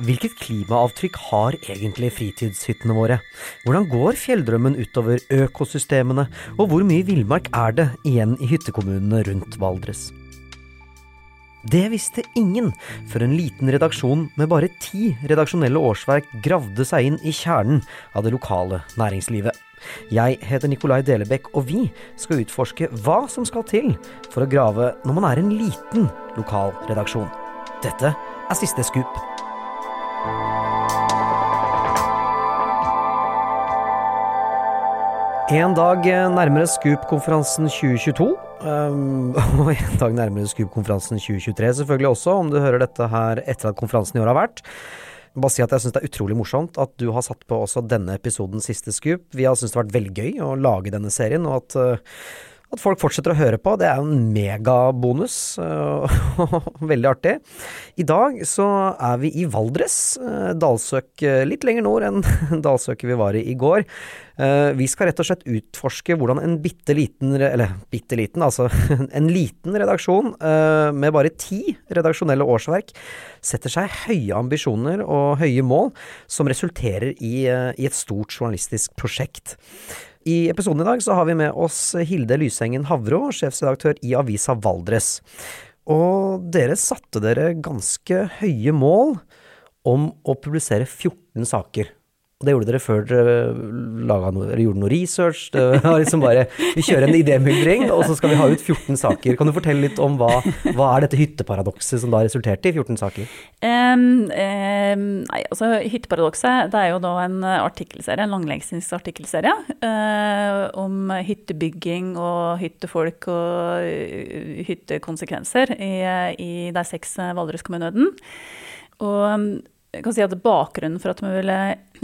Hvilket klimaavtrykk har egentlig fritidshyttene våre? Hvordan går fjelldrømmen utover økosystemene, og hvor mye villmark er det igjen i hyttekommunene rundt Valdres? Det visste ingen før en liten redaksjon med bare ti redaksjonelle årsverk gravde seg inn i kjernen av det lokale næringslivet. Jeg heter Nikolai Delebekk, og vi skal utforske hva som skal til for å grave når man er en liten lokal redaksjon. Dette er Siste skup. En dag nærmere Scoop-konferansen 2022, um, og en dag nærmere Scoop-konferansen 2023 selvfølgelig også, om du hører dette her etter at konferansen i år har vært. Bare si at jeg syns det er utrolig morsomt at du har satt på også denne episoden Siste Scoop. Vi har syntes det har vært veldig gøy å lage denne serien, og at uh, at folk fortsetter å høre på, det er jo en megabonus. Veldig artig. I dag så er vi i Valdres. Eh, Dalsøk eh, litt lenger nord enn dalsøket vi var i i går. Eh, vi skal rett og slett utforske hvordan en bitte liten, eller bitte liten, altså en liten redaksjon med bare ti redaksjonelle årsverk setter seg høye ambisjoner og høye mål som resulterer i, i et stort journalistisk prosjekt. I episoden i dag så har vi med oss Hilde Lysengen Havro, sjefsredaktør i avisa Valdres. Og dere satte dere ganske høye mål om å publisere 14 saker og det gjorde dere før dere noe, eller gjorde noe research. Det var liksom bare Vi kjører en idémyldring, og så skal vi ha ut 14 saker. Kan du fortelle litt om hva, hva er dette hytteparadokset som da resulterte i 14 saker? Um, um, nei, altså Hytteparadokset det er jo da en artikkelserie, en langlengsisk artikkelserie uh, om hyttebygging og hyttefolk og uh, hyttekonsekvenser i, i de seks Valdres-kommunene. Og jeg kan si at Bakgrunnen for at vi ville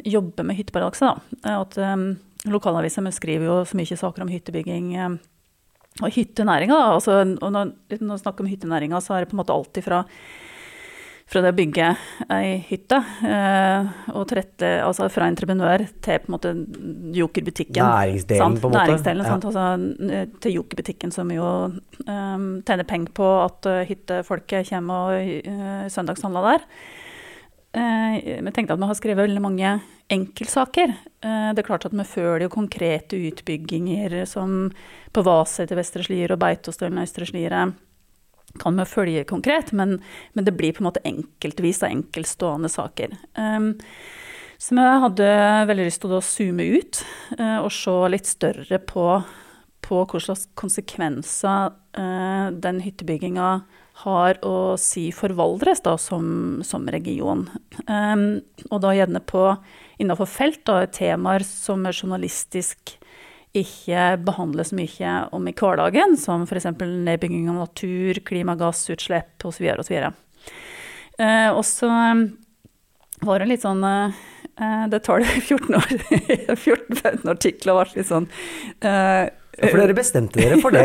jobbe med hytteparadokset, er at um, lokalavisa skriver jo så mye saker om hyttebygging um, og hyttenæringa. Altså, og når, når vi snakker om hyttenæringa, så er det på en måte alltid fra, fra det å bygge ei hytte uh, og trette, altså fra entreprenør til på en måte jokerbutikken. Næringsdelen, på en måte. Næringsdelen, ja. altså, til jokerbutikken, som jo um, tjener penger på at uh, hyttefolket kommer og uh, søndagshandler der. Eh, vi tenkte at vi har skrevet veldig mange enkeltsaker. Eh, det er klart at vi følger konkrete utbygginger som på Vaset til Vestre Slier og Beitostølen Østre Slidre kan vi følge konkret, men, men, det blir på en måte enkeltvis av enkeltstående saker. Så vi hadde veldig lyst til å zoome ut og se litt større på, på slags konsekvenser den hyttebygginga å si for Valdres da, som, som region. Um, og da gjerne på innenfor felt, da, temaer som er journalistisk ikke behandles mye om i hverdagen, som f.eks. nedbygging av natur, klimagassutslipp osv. så Uh, og så um, var det litt sånn uh, Det tar det 14 år 14-15 artikler ble litt sånn uh, ja, for dere bestemte dere for det?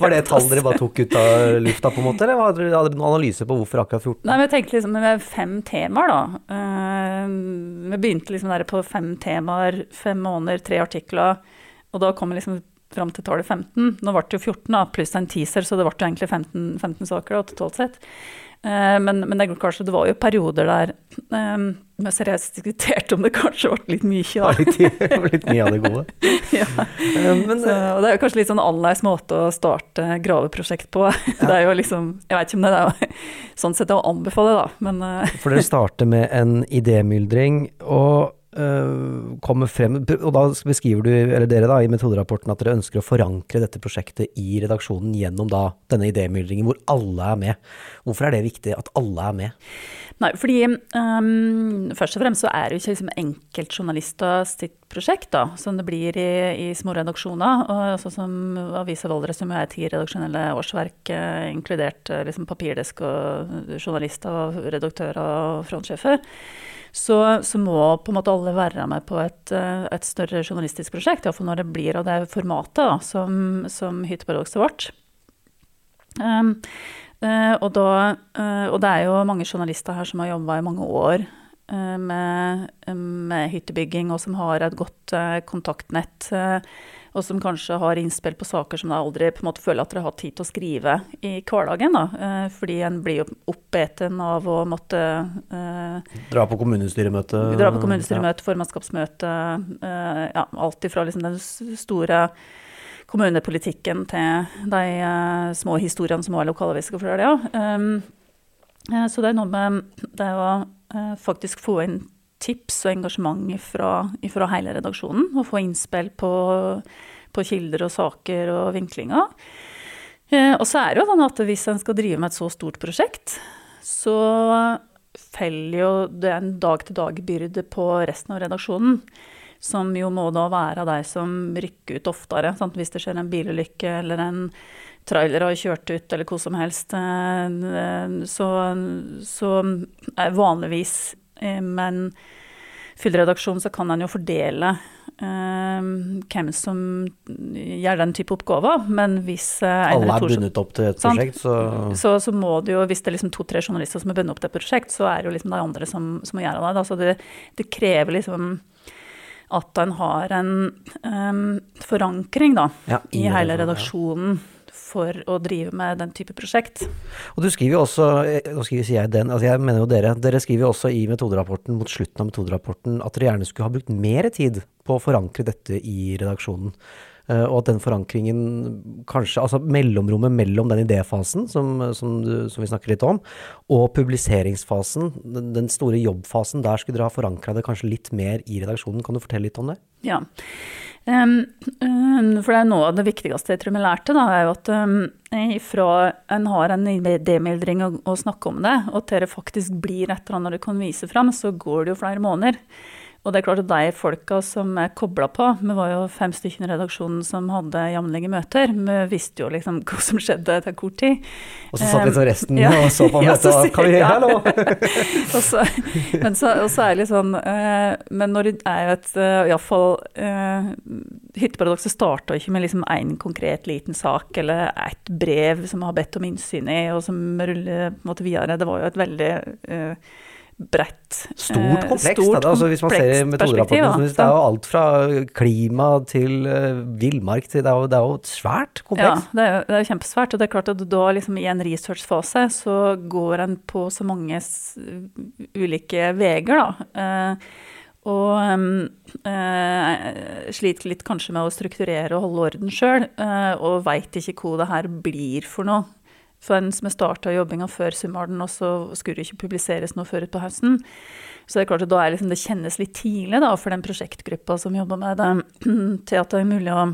Var det et tall dere bare tok ut av lufta, på en måte? Eller hadde dere noen analyse på hvorfor akkurat 14? Nei, vi tenkte liksom med fem temaer, da. Uh, vi begynte liksom der på fem temaer, fem måneder, tre artikler. Og da kom vi liksom fram til tallet 15. Nå ble det jo 14, da, pluss en teaser, så det ble jo egentlig 15, 15 saker da, totalt sett. Uh, men, men det, kanskje, det var jo perioder der um, vi seriøst diskuterte om det kanskje ble litt mye. Da. litt, litt mye av det gode. ja. Men, så, og det er jo kanskje litt sånn annerledes måte å starte graveprosjekt på. Ja. Det er jo liksom, Jeg vet ikke om det er sånn sett å anbefale, da, men For dere starter med en idémyldring. og kommer frem Og da beskriver du, eller dere da, i metoderapporten at dere ønsker å forankre dette prosjektet i redaksjonen gjennom da denne idémyldringen hvor alle er med. Hvorfor er det viktig at alle er med? Nei, fordi um, først og fremst så er det jo ikke liksom enkeltjournalister sitt prosjekt, da, som det blir i, i små redaksjoner. Og sånn som Avisa Valdres, som er ti redaksjonelle årsverk, eh, inkludert eh, liksom papirdesk og journalister og redaktører og frontsjefer så, så, må på en måte alle være med på et, eh, et større journalistisk prosjekt. Iallfall når det blir av det formatet da, som, som Hytteparadokset vårt. Um, uh, og, da, uh, og, det er jo mange journalister her som har jobba i mange år med, med, hyttebygging, og som har et godt kontaktnett og som kanskje har innspill på saker som de aldri på en måte føler at dere har tid til å skrive i hverdagen. Da. Eh, fordi en blir jo oppeten av å måtte eh, Dra på kommunestyremøte? Dra på kommunestyremøte, ja. formannskapsmøte. Eh, ja, alt ifra liksom den store kommunepolitikken til de eh, små historiene som er lokalaviser for det. Ja. Um, så det er noe med det å eh, faktisk få inn tips og engasjement fra, fra hele redaksjonen, og få innspill på, på, kilder og saker og vinklinger. Eh, og så er det jo sånn at hvis en skal drive med et så stort prosjekt, så feller jo det en dag-til-dag-byrde på resten av redaksjonen. Som jo må da være de som rykker ut oftere. Sant? Hvis det skjer en bilulykke eller en trailer og kjørt ut, eller hva som helst. Eh, så, så er vanligvis med men full så kan en jo fordele hvem som gjør den type oppgaver. Men hvis Alle er bundet opp til et prosjekt, så Så, så må det jo, hvis det er liksom to-tre journalister som er bundet opp til et prosjekt, så er det jo liksom de andre som, som må gjøre det. Altså det, det krever liksom at en har en um, forankring da, ja, i, i hele redaksjonen. Ja for å drive med den type prosjekt. Og du skriver jo også, eh, nå skriver jeg den, altså jeg mener jo dere, dere skriver jo også i metoderapporten, mot slutten av metoderapporten, at dere gjerne skulle ha brukt mer tid på å forankre dette i redaksjonen. Uh, og at den forankringen kanskje, altså mellomrommet mellom den idéfasen som, som, du, som, vi snakker litt om, og publiseringsfasen, den, den store jobbfasen, der skulle dere ha forankra det kanskje litt mer i redaksjonen. Kan du fortelle litt om det? Ja. For det er noe av det viktigste jeg tror vi lærte, da, er jo at ifra en har en idémildring og, og snakker om det, og til det faktisk blir et eller annet du kan vise fram, så går det jo flere måneder. Og det er klart at de folka som er kobla på, vi var jo fem stykker i redaksjonen som hadde jevnlige møter, vi visste jo liksom hva som skjedde etter kort tid. Og så satt liksom resten ja, og så på møtet, og hva vi her nå? men så, så er det litt sånn uh, Men når det er jo et uh, iallfall uh, Hytteparadokset starta ikke med liksom én konkret liten sak eller et brev som vi har bedt om innsyn i, og som ruller på en måte videre. Det var jo et veldig uh, bredt Stort komplekst, kompleks. Stort, da, altså, hvis man ser i metoderapporten, det er jo alt fra klima til uh, villmark til det er, jo, det er, jo, svært kompleks. Ja, det er det er kjempesvært. Og det er klart at da liksom, i en researchfase så går en på så mange ulike veier, da. Uh, og um, uh, sliter litt kanskje med å strukturere og holde orden sjøl, og veit ikke hva det her blir for noe. For den som starta jobbinga før sommeren, og så skulle det ikke publiseres noe før utpå høsten. Så det er klart at da er liksom, det kjennes litt tidlig da, for den prosjektgruppa som jobber med det, til at det er mulig å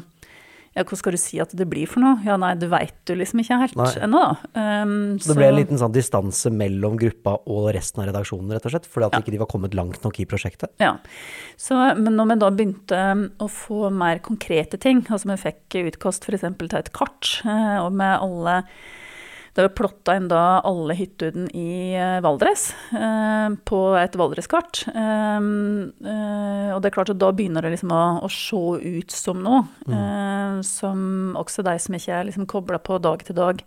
ja, hva skal du si at det blir for noe? Ja, nei, det veit du liksom ikke helt ennå, da. Um, så det ble en liten sånn distanse mellom gruppa og resten av redaksjonen, rett og slett? Fordi at ja. ikke de var kommet langt nok i prosjektet? Ja. Så, men når vi da begynte å få mer konkrete ting, altså vi fikk utkast f.eks. til et kart, eh, og med alle det var plotta inn da alle hyttene i eh, Valdres eh, på et Valdreskart. Eh, og det er klart at da begynner det liksom å, å se ut som noe. Mm. Som også de som ikke er liksom kobla på dag til dag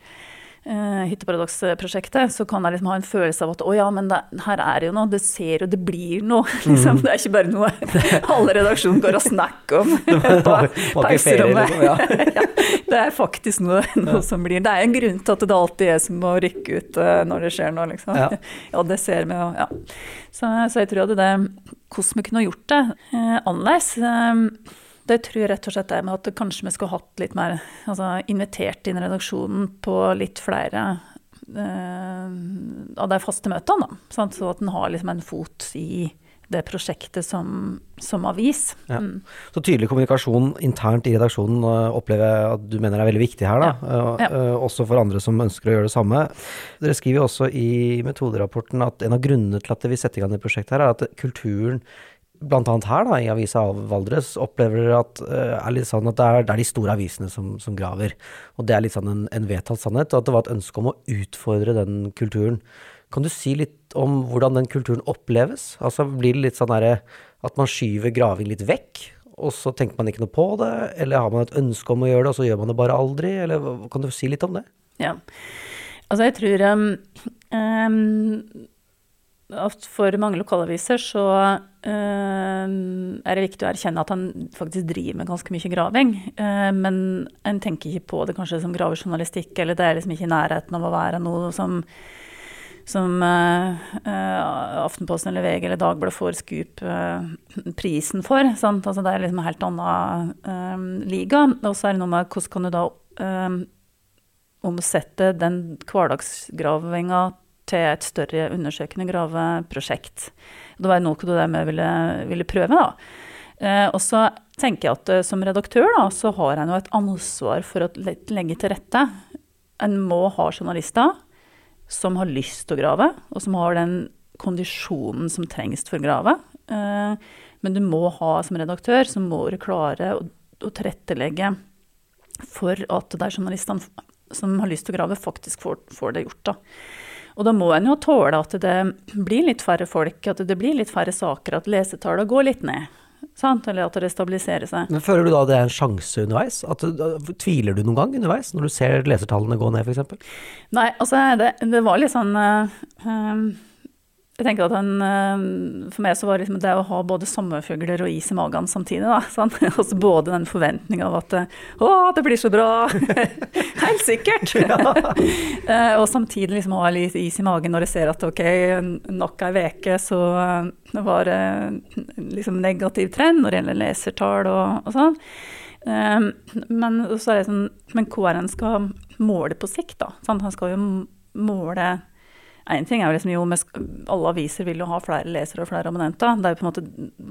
uh, Hytteparadoksprosjektet, så kan jeg liksom ha en følelse av at å ja, men det, her er det jo noe, det ser jo, det blir noe. Liksom. Mm. Det er ikke bare noe halve redaksjonen går og snakker om på pauserommet. Liksom, ja. ja, det er faktisk noe, noe, som blir Det er en grunn til at det alltid er som å rykke ut uh, når det skjer noe, liksom. Ja. ja, det ser vi jo, ja. Så, så, jeg tror at det hvordan vi kunne gjort det uh, annerledes um, det tror jeg rett og slett er med at kanskje vi skulle hatt litt mer Altså invitert inn redaksjonen på litt flere eh, av de faste møtene, da. Sant? Så at en har liksom en fot i det prosjektet som, som avis. Ja. Mm. Så tydelig kommunikasjon internt i redaksjonen uh, opplever jeg at du mener er veldig viktig her, da. Ja. Ja. Uh, også for andre som ønsker å gjøre det samme. Dere skriver også i metoderapporten at en av grunnene til at vi setter i gang det prosjektet her, er at kulturen blant annet her da, i avisa Valdres, opplever at, uh, er litt sånn at det er, det er de store avisene som, som, graver. Og det er litt sånn en, en vedtatt sannhet, og at det var et ønske om å utfordre den kulturen. Kan du si litt om hvordan den kulturen oppleves? Altså Blir det litt sånn der, at man skyver graving litt vekk, og så tenker man ikke noe på det? Eller har man et ønske om å gjøre det, og så gjør man det bare aldri? Eller kan du si litt om det? Ja. Altså, jeg tror um, um at for mange lokalaviser så uh, er det viktig å erkjenne at han faktisk driver med ganske mye graving. Uh, men en tenker ikke på det kanskje som gravejournalistikk, eller det er liksom ikke i nærheten av å være noe som, som uh, Aftenposten eller VG eller Dagbladet får Scoop-prisen for. Sant? Altså det er liksom en helt annen liga. Og så er det noe med hvordan kan du da omsette den hverdagsgravinga til et større undersøkende graveprosjekt. Det var noe det vi ville, ville prøve. da. Eh, og så tenker jeg at eh, som redaktør da, så har jeg et ansvar for å legge til rette. En må ha journalister som har lyst til å grave, og som har den kondisjonen som trengs for å grave. Eh, men du må ha som redaktør, så må du klare å, å tilrettelegge for at de journalistene som har lyst til å grave, faktisk får, får det gjort. da. Og da må en jo tåle at det blir litt færre folk, at det blir litt færre saker, at lesetallene går litt ned. Sant? Eller at det stabiliserer seg. Men Føler du da det er en sjanse underveis? At, tviler du noen gang underveis, når du ser lesertallene gå ned f.eks.? Nei, altså det, det, var litt sånn um jeg tenker at han, eh, For meg så var liksom det å ha både sommerfugler og is i magen samtidig. da, sånn. Altså både den forventninga av at å, det blir så bra! Helt sikkert! Eh, og samtidig liksom ha litt is i magen når jeg ser at ok, nok ei uke så eh, var det liksom negativ trend når det gjelder lesertall og, og sånn. Men så er det sånn, men hva er det en skal måle på sikt, da? Sant? Han skal jo måle en ting er jo liksom, jo, Alle aviser vil jo ha flere lesere og flere abonnenter. Det er jo på en måte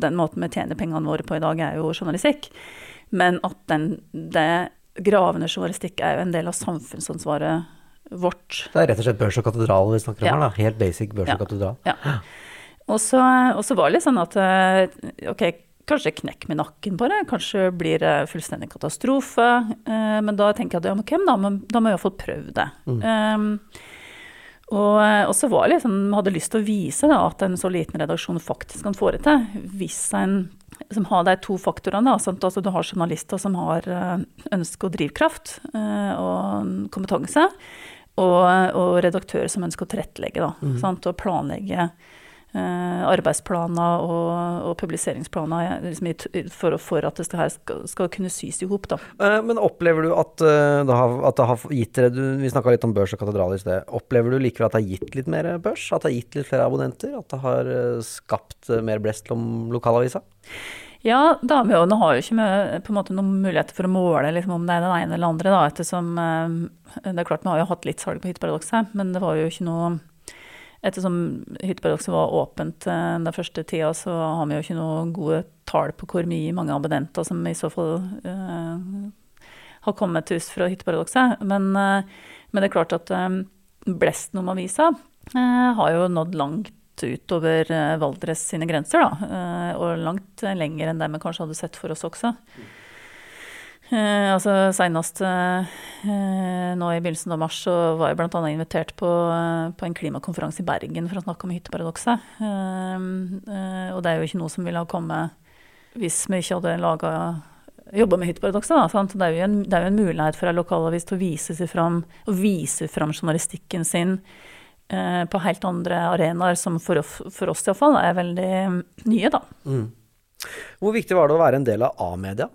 Den måten vi tjener pengene våre på i dag, er jo journalistikk. Men at den, det gravende journalistikk er jo en del av samfunnsansvaret vårt. Det er rett og slett børs og katedral vi snakker om ja. her, da. Helt basic børs og katedral. Ja. Og så, var det litt sånn at eh, ok, kanskje knekk med nakken på det, kanskje blir det fullstendig katastrofe. Eh, men da tenker jeg at ja, men hvem da? Men da må jeg iallfall prøve det. Mm. Um, og, eh, og, så var det liksom, hadde lyst til å vise da, at en så liten redaksjon faktisk kan foreta. Hvis en som har de to faktorene. Da, altså, du har journalister som har eh, ønske og drivkraft eh, og kompetanse. Og, og redaktører som ønsker å tilrettelegge da, mm. sant, og planlegge arbeidsplaner og, og publiseringsplaner liksom, for, for, at det skal, skal kunne sys i hop. Eh, men opplever du at eh, det har, at det har gitt dere Vi snakka litt om børs og katedral i sted. Opplever du likevel at det har gitt litt mer børs? At det har gitt litt flere abonnenter? At det har skapt mer blest om lokalavisa? Ja, da har jo, nå har jo ikke med, måte noen muligheter for å måle liksom, om det er den ene eller andre. Da, ettersom Det er klart vi har jo hatt litt salg på Hytteparadokset, men det var jo ikke noe Ettersom Hytteparadokset var åpent eh, den første tida, så har vi jo ikke noe gode tall på hvor mye mange abonnenter som i så fall uh, har kommet til oss fra Hytteparadokset. Men, uh, men, det er klart at um, blesten om avisa uh, har jo nådd langt utover Valdres sine grenser, da. og langt lenger enn det vi kanskje hadde sett for oss også. Eh, altså Senest eh, nå i begynnelsen av mars så var jeg bl.a. invitert på, eh, på, en klimakonferanse i Bergen for å snakke om hytteparadokset. Eh, eh, og det er jo ikke noe som ville ha kommet hvis vi ikke hadde laga jobba med hytteparadokset. Det, det er jo en mulighet for en lokalavis til å vise seg fram, og vise fram journalistikken sin eh, på helt andre arenaer, som for, for oss iallfall er veldig nye, da. Mm. Hvor viktig var det å være en del av A-media?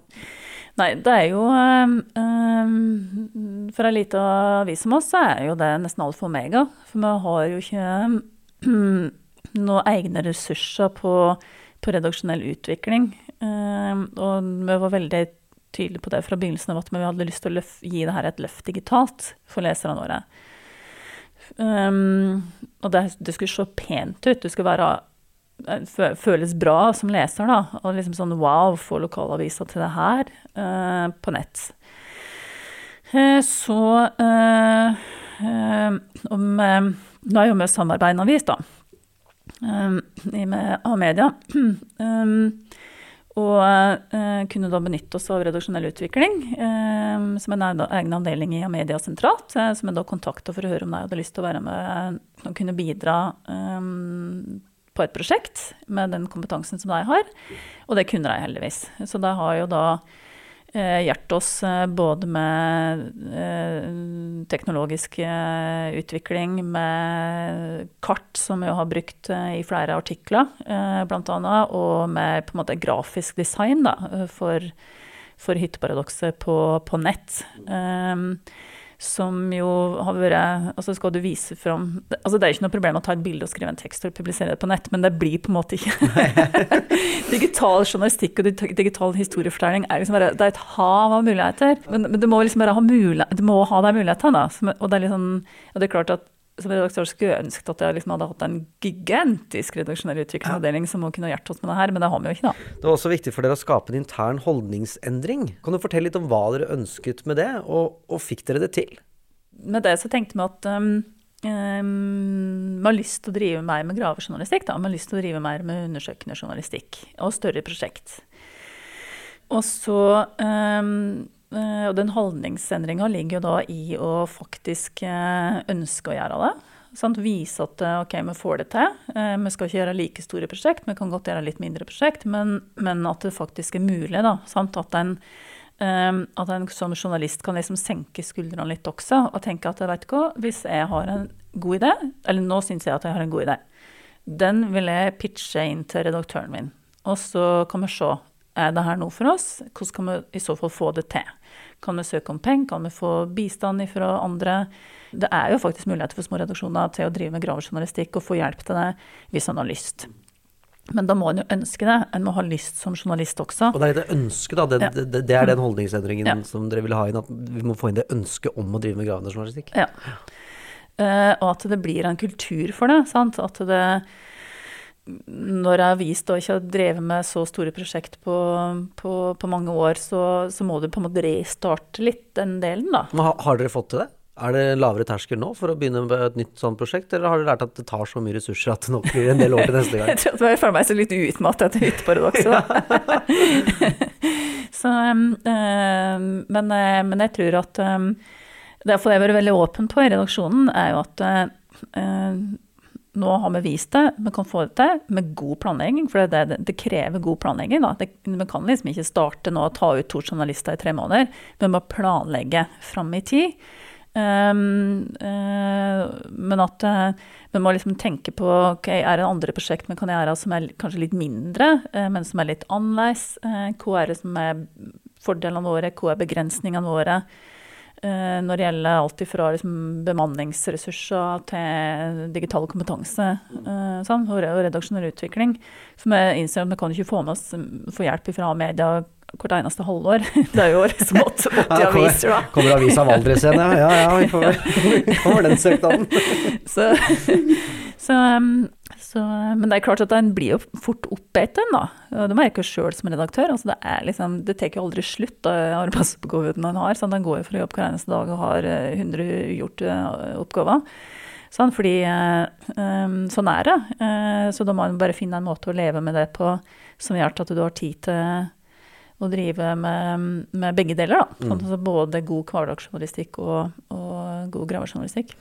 Nei, det er jo um, For ei lita avis som oss, så er jo det nesten alt for omega. For vi har jo ikke um, noen egne ressurser på, på redaksjonell utvikling. Um, og vi var veldig tydelige på det fra begynnelsen av at vi hadde lyst til å løf, gi det her et løft digitalt for leserne våre. Og det, det, skulle se pent ut. Det skulle være føles bra som leser, da. Og liksom sånn wow, få lokalavisa til det her uh, på nett. Uh, så uh, om Nå er jo med samarbeid med avis, da. med A-media. Um, og kunne da benytte oss av redaksjonell utvikling, som en egen avdeling i Amedia sentralt. som jeg da kontakta for å høre om de hadde lyst til å være med og kunne bidra på et prosjekt med den kompetansen som de har. Og det kunne de heldigvis. Så de har jo da eh, hjulpet oss eh, både med eh, teknologisk eh, utvikling, med kart som vi har brukt eh, i flere artikler, eh, bl.a., og med på en måte grafisk design da, for, for hytteparadokset på, på nett. Um, som jo har vært Altså skal du vise fram altså Det er ikke noe problem å ta et bilde og skrive en tekst og publisere det på nett, men det blir på en måte ikke Digital journalistikk og digital historiefortelling er liksom bare, det er et hav av muligheter. Men, men du må liksom bare ha, mulighet, du må ha de mulighetene. Da. Og det er liksom, og det er klart at som redaktør skulle jeg ønsket at jeg liksom hadde hatt en gigantisk redaksjonell utviklingsavdeling som kunne hjulpet oss med det her, men det har vi jo ikke, da. Det var også viktig for dere å skape en intern holdningsendring. Kan du fortelle litt om hva dere ønsket med det, og, og fikk dere det til? Med det så tenkte vi at um, um, vi har lyst til å drive mer med gravejournalistikk. Da. Vi har lyst til å drive mer med undersøkende journalistikk og større prosjekt. Og så um, og den holdningsendringa ligger jo da i å faktisk eh, ønske å gjøre det. Sant? Vise at eh, ok, vi får det til. Vi skal ikke gjøre like store prosjekt, vi kan godt gjøre litt mindre prosjekt, men, men at det faktisk er mulig. da? At en, at en som journalist kan liksom senke skuldrene litt også og tenke at vet du hva, hvis jeg har en god idé, eller nå syns jeg at jeg har en god idé, den vil jeg pitche inn til redaktøren min. Og så kan vi se er det her noe for oss? Hvordan kan vi i så fall få det til? Kan vi søke om penger? Kan vi få bistand fra andre? Det er jo faktisk muligheter for små redaksjoner til å drive med gravejournalistikk og få hjelp til det hvis man har lyst. Men da må en jo ønske det. En må ha lyst som journalist også. Og det er det ønsket, da. Det, ja. det, det, er den holdningsendringen ja. som dere vil ha inn. At vi må få inn det ønsket om å drive med gravende journalistikk. Ja. Uh, og at det blir en kultur for det. Sant? At det når jeg har vist og ikke har drevet med så store prosjekt på, på, på mange år, så, så, må du på en måte restarte litt den delen, da. Men har, har, dere fått til det? Er det lavere terskel nå for å begynne med et nytt sånt prosjekt, eller har dere lært at det tar så mye ressurser at det nok blir en del år til neste gang? jeg tror at jeg føler meg så litt utmattet etter hytteparadokset. så, um, um, men, uh, men, jeg tror at um, Det jeg har vært veldig åpen på i redaksjonen, er jo at uh, nå har vi vist det, vi kan få det til med god planlegging. For det, det, det krever god planlegging. Da. Det, vi kan liksom ikke starte nå og ta ut to journalister i tre måneder. Vi må planlegge fram i tid. Um, uh, men at uh, vi må liksom tenke på okay, er det andre prosjekt vi kan gjøre som er kanskje litt mindre, uh, men som er litt annerledes. hva er det som er fordelene våre, hva er begrensningene våre? Eh, når det gjelder alt fra liksom, bemanningsressurser til digital kompetanse uh, sånn, og redaksjonell utvikling. For vi innser at vi kan ikke få med oss få hjelp fra media hvert eneste halvår. Det er jo liksom 80 aviser, da. Kommer avisa Valdres igjen, ja. Ja, ja, vi får, kommer den søknaden. så, så, um, så, men det er klart at den blir jo fort oppeten, da. Det merker jeg sjøl som redaktør. Altså det, liksom, det tar jo aldri slutt, arbeidsoppgavene en har. Sånn, den går jo fra jobb hver eneste dag og har 100 eh, ugjorte eh, oppgaver. Sånn, fordi um, sånn er det. Så da må man bare finne en måte å leve med det på som gjør at du har tid til å drive med, med begge deler. Da. Mm. altså både god hverdagsjournalistikk og, og god gravejournalistikk.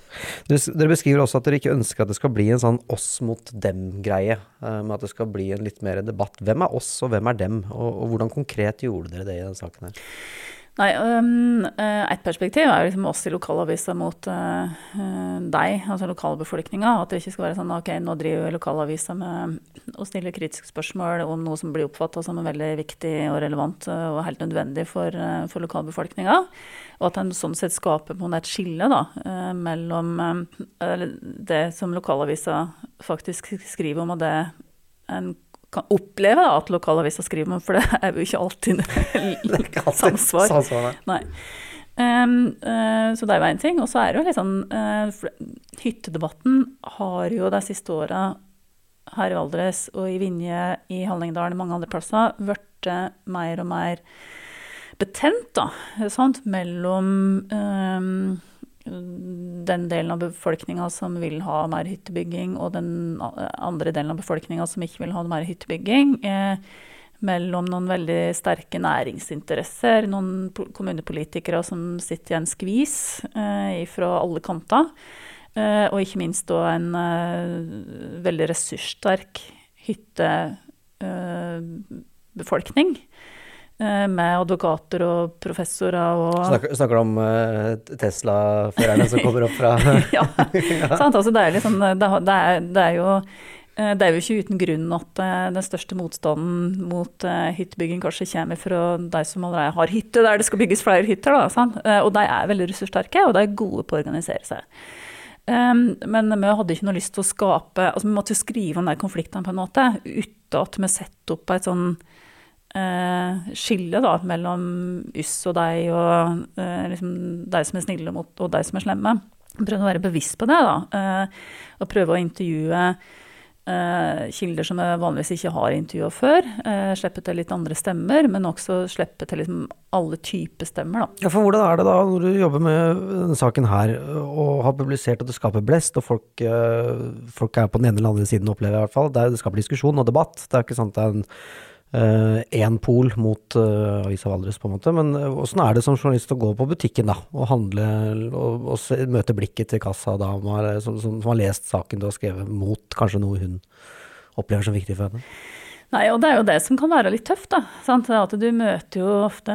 Dere beskriver også at dere ikke ønsker at det skal bli en sånn oss mot dem-greie. Eh, men at det skal bli en litt mer debatt. Hvem er oss, og hvem er dem? Og, og hvordan konkret gjorde dere det i denne saken her? Nei, um, Et perspektiv er liksom oss i lokalavisa mot uh, deg, altså lokalbefolkninga. At det ikke skal være sånn ok, nå driver lokalavisa med å stille kritiske spørsmål om noe som blir oppfatta som veldig viktig og relevant og helt nødvendig for, for lokalbefolkninga. Og at en sånn sett skaper på et skille da, mellom det som lokalavisa faktisk skriver om, og det en kan oppleve da, at lokalavisa skriver om, for det er jo ikke alltid samsvar. samsvar Nei. Um, uh, så det er jo én ting. Og så er det jo litt sånn uh, Hyttedebatten har jo de siste åra her i Valdres og i Vinje, i Hallingdalen og mange andre plasser blitt mer og mer betent, da. Sant? Mellom um, den delen av befolkninga som vil ha mer hyttebygging, og den andre delen av befolkninga som ikke vil ha mer hyttebygging. Eh, mellom noen veldig sterke næringsinteresser, noen kommunepolitikere som sitter i en skvis eh, fra alle kanter. Eh, og ikke minst da en eh, veldig ressurssterk hyttebefolkning. Med advokater og professorer og Snakker, snakker du om uh, Tesla-førerne som kommer opp fra Ja. sant? Altså, det, er liksom, det, er, det, er jo, det er jo ikke uten grunn at den største motstanden mot hyttebygging kanskje kommer fra de som allerede har hytte der det skal bygges flere hytter. Da, sant? Og de er veldig ressurssterke, og de er gode på å organisere seg. Um, men vi hadde ikke noe lyst til å skape altså Vi måtte jo skrive om de konfliktene på en måte, uten at vi setter opp et sånn uh, skille da, mellom yss og deg, og eh, liksom deg som er snille mot, og deg som er slemme. Prøve å være bevisst på det, da. Eh, og prøve å intervjue Uh, kilder som jeg vanligvis ikke har intervjua før. Uh, slippe til litt andre stemmer, men også slippe til liksom alle typer stemmer. Da. Ja, for Hvordan er det da når du jobber med denne saken her, og har publisert at det skaper blest, og folk, uh, folk er på den ene eller andre siden, opplever jeg i hvert fall. Det, det skaper diskusjon og debatt. Det er ikke sant det er en én uh, pol mot uh, Avisa Valdres, på en måte. Men åssen er det som journalist å gå på butikken da, og handle og, og se, møte blikket til kassadama som, som, som har lest saken du har skrevet, mot kanskje noe hun opplever som viktig for henne? Nei, og det er jo det som kan være litt tøft, da. Sant? At du møter jo ofte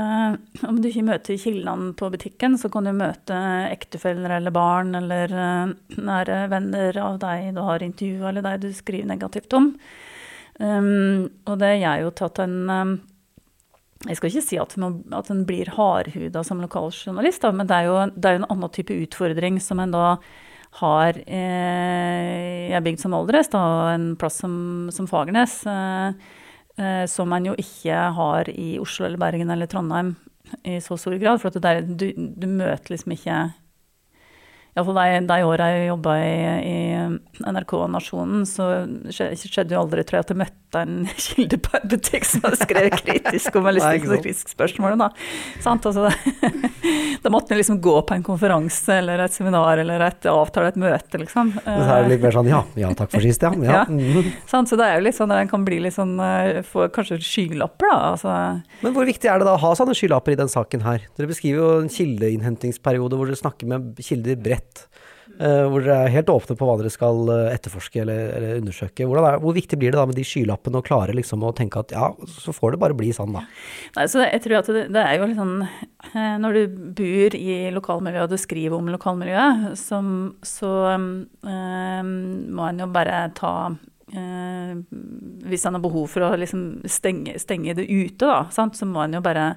Om du ikke møter kildene på butikken, så kan du møte ektefeller eller barn eller nære venner av deg du har intervjua, eller deg du skriver negativt om. Um, og det er jo tatt en um, Jeg skal ikke si at, man, at en blir hardhuda som lokaljournalist, da, men det er jo det er en annen type utfordring som en da har eh, Jeg er bygd som Valdres, da, en plass som, som Fagernes, eh, eh, som en jo ikke har i Oslo eller Bergen eller Trondheim i så stor grad. For der, du, du, møter liksom ikke Iallfall de, de åra jeg jobba i, i NRK og Nasjonen, så skjedde jo aldri, tror jeg, at jeg møtte en kilde på en butikk som hadde skrevet kritisk om et liksom, kritisk spørsmål. Da. Altså, da måtte en liksom gå på en konferanse eller et seminar eller et avtale et møte, liksom. Men så er det litt mer sånn ja, ja takk for sist, ja. ja. ja. Så det er jo litt sånn at en kan bli litt sånn eh, Få kanskje skylapper, da. Altså. Men hvor viktig er det da å ha sånne skylapper i den saken her? Dere beskriver jo en kildeinnhentingsperiode hvor dere snakker med kilder bredt. Uh, hvor dere er helt åpne på hva dere skal uh, etterforske eller, eller undersøke. Er, hvor viktig blir det da med de skylappene å klare liksom å tenke at ja, så får det bare bli sånn, da? Nei, så Jeg tror at det, det er jo litt sånn uh, Når du bor i lokalmiljøet og du skriver om lokalmiljøet, så, så må en jo bare ta Hvis en har behov for å liksom stenge, stenge, det ute, da, sant? så må en jo bare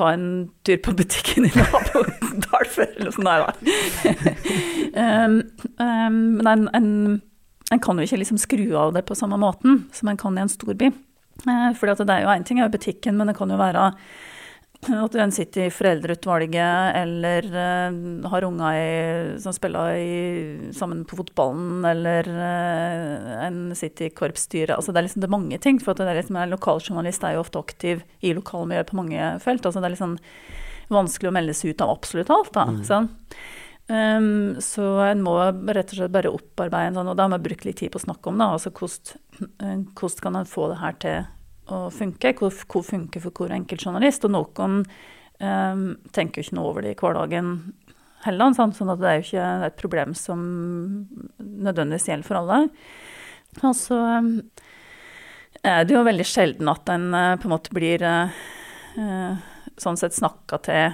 ta en tur på butikken i Nabodal før, eller sånn. Nei da. um, um, men en, en, en, kan jo ikke liksom skru av det på samme måten som en kan i en storby. Uh, for det er jo én ting er jo butikken, men det kan jo være at du sitter i foreldreutvalget eller uh, har unger som spiller i, sammen på fotballen, eller uh, en sitter i korpsstyret. Altså, det er liksom det er mange ting. For at det er liksom, en lokaljournalist er jo ofte aktiv i lokalmiljøet på mange felt. Altså, det er liksom vanskelig å melde seg ut av absolutt alt. Da, mm. sånn. um, så en må rett og slett bare opparbeide en sånn, og da har vi brukt litt tid på å snakke om det. Altså hvordan, hvordan kan en få det her til å funke. Hvor, hvor funker for hver enkelt journalist. Og noen um, tenker jo ikke noe over det i hverdagen heller. Sånn, sånn at det er jo ikke et problem som nødvendigvis gjelder for alle. Og så um, er det jo veldig sjelden at en uh, på en måte blir uh, sånn sett snakka til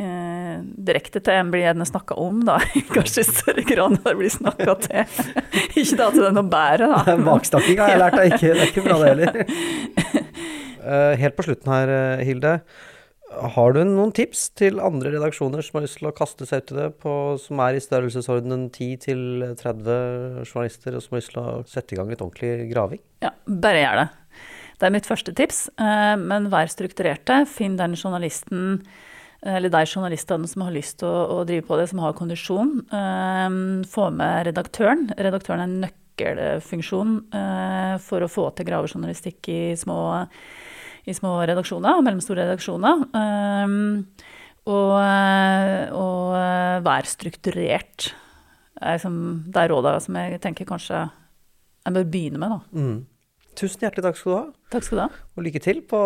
eh, direkte til en blir gjerne snakka om, da. Kanskje i større grad når det blir snakka til. ikke da til det er noe bedre, da. Baksnakking har jeg lært deg ikke, det er ikke bra det heller. Uh, helt på slutten her, eh, Hilde. Har du noen tips til andre redaksjoner som har lyst til å kaste seg ut i det, på, som er i størrelsesordenen 10 30 journalister, og som har lyst til å sette i gang litt ordentlig graving? Ja, bare gjør det. Det er mitt første tips. Uh, men vær strukturerte. Finn den journalisten eller de journalistene som har lyst til å, å, drive på det, som har kondisjon. Eh, få med redaktøren. Redaktøren er en nøkkelfunksjon eh, for å få til gravejournalistikk i små, i små redaksjoner og mellomstore redaksjoner. Eh, og, og være strukturert. Det er, liksom, det er råda som jeg tenker kanskje jeg bør begynne med. da. Mm. Tusen hjertelig takk skal du ha. Takk skal du ha. Og lykke til på,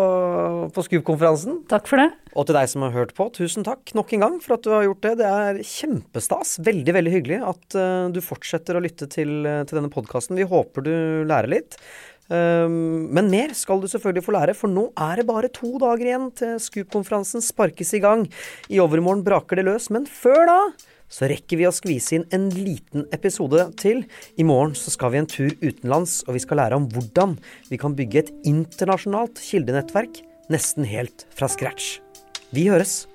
på SKUB-konferansen. Takk for det. Og til deg som har hørt på, tusen takk nok en gang for at du har gjort det. Det er kjempestas. Veldig, veldig hyggelig at uh, du fortsetter å lytte til, til denne podkasten. Vi håper du lærer litt. Um, men mer skal du selvfølgelig få lære, for nå er det bare to dager igjen til SKUB-konferansen sparkes i gang. I overmorgen braker det løs, men før da så rekker vi å skvise inn en liten episode til. I morgen så skal vi en tur utenlands, og vi skal lære om hvordan vi kan bygge et internasjonalt kildenettverk nesten helt fra scratch. Vi høres!